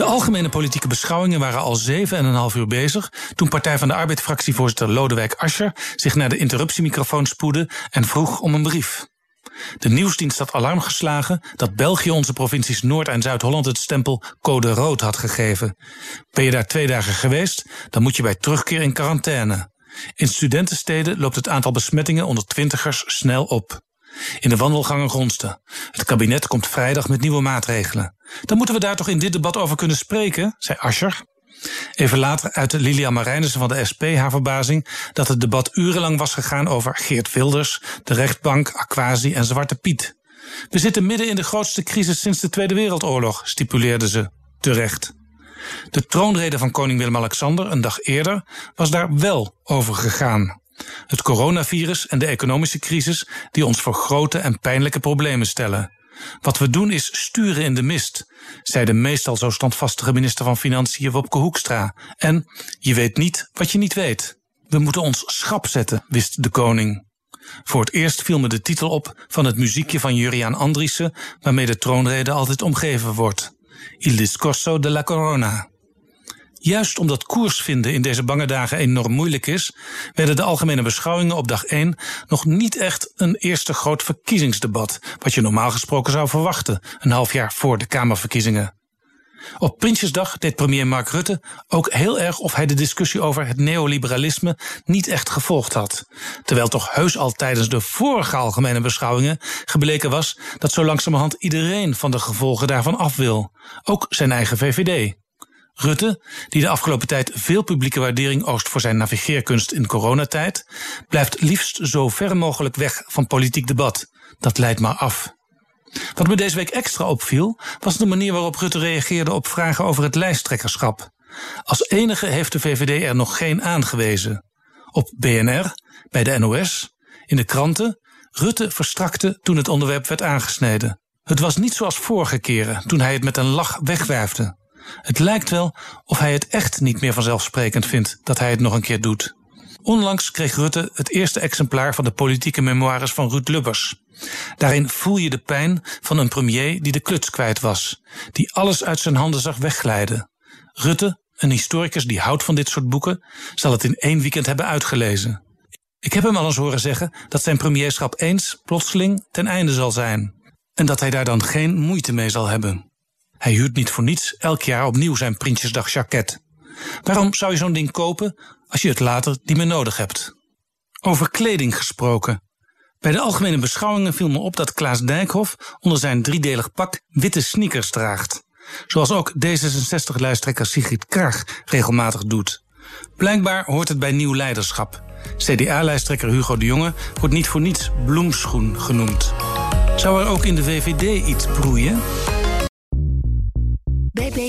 De algemene politieke beschouwingen waren al 7,5 uur bezig toen Partij van de Arbeid-fractievoorzitter Lodewijk Asscher zich naar de interruptiemicrofoon spoedde en vroeg om een brief. De nieuwsdienst had alarm geslagen dat België onze provincies Noord- en Zuid-Holland het stempel code rood had gegeven. Ben je daar twee dagen geweest, dan moet je bij terugkeer in quarantaine. In studentensteden loopt het aantal besmettingen onder twintigers snel op. In de wandelgangen gronste. Het kabinet komt vrijdag met nieuwe maatregelen. Dan moeten we daar toch in dit debat over kunnen spreken, zei Ascher. Even later uitte Lilia Marijnissen van de SP haar verbazing dat het debat urenlang was gegaan over Geert Wilders, de rechtbank, Aquasi en Zwarte Piet. We zitten midden in de grootste crisis sinds de Tweede Wereldoorlog, stipuleerde ze. Terecht. De troonrede van koning Willem-Alexander een dag eerder was daar wel over gegaan. Het coronavirus en de economische crisis die ons voor grote en pijnlijke problemen stellen. Wat we doen is sturen in de mist, zei de meestal zo standvastige minister van Financiën Wopke Hoekstra. En je weet niet wat je niet weet. We moeten ons schap zetten, wist de koning. Voor het eerst viel me de titel op van het muziekje van Juriaan Andriessen, waarmee de troonrede altijd omgeven wordt. Il discorso de la corona. Juist omdat koers vinden in deze bange dagen enorm moeilijk is, werden de algemene beschouwingen op dag 1 nog niet echt een eerste groot verkiezingsdebat, wat je normaal gesproken zou verwachten, een half jaar voor de Kamerverkiezingen. Op Prinsjesdag deed premier Mark Rutte ook heel erg of hij de discussie over het neoliberalisme niet echt gevolgd had. Terwijl toch heus al tijdens de vorige algemene beschouwingen gebleken was dat zo langzamerhand iedereen van de gevolgen daarvan af wil. Ook zijn eigen VVD. Rutte, die de afgelopen tijd veel publieke waardering oost voor zijn navigeerkunst in coronatijd, blijft liefst zo ver mogelijk weg van politiek debat. Dat leidt maar af. Wat me deze week extra opviel, was de manier waarop Rutte reageerde op vragen over het lijsttrekkerschap. Als enige heeft de VVD er nog geen aangewezen. Op BNR, bij de NOS, in de kranten, Rutte verstrakte toen het onderwerp werd aangesneden. Het was niet zoals vorige keren, toen hij het met een lach wegwerfde. Het lijkt wel of hij het echt niet meer vanzelfsprekend vindt dat hij het nog een keer doet. Onlangs kreeg Rutte het eerste exemplaar van de politieke memoires van Ruud Lubbers. Daarin voel je de pijn van een premier die de kluts kwijt was, die alles uit zijn handen zag wegglijden. Rutte, een historicus die houdt van dit soort boeken, zal het in één weekend hebben uitgelezen. Ik heb hem al eens horen zeggen dat zijn premierschap eens plotseling ten einde zal zijn. En dat hij daar dan geen moeite mee zal hebben. Hij huurt niet voor niets elk jaar opnieuw zijn Prinsjesdag jacket. Waarom zou je zo'n ding kopen als je het later niet meer nodig hebt? Over kleding gesproken. Bij de algemene beschouwingen viel me op dat Klaas Dijkhoff onder zijn driedelig pak witte sneakers draagt. Zoals ook D66-lijsttrekker Sigrid Kaag regelmatig doet. Blijkbaar hoort het bij nieuw leiderschap. CDA-lijsttrekker Hugo de Jonge wordt niet voor niets bloemschoen genoemd. Zou er ook in de VVD iets broeien?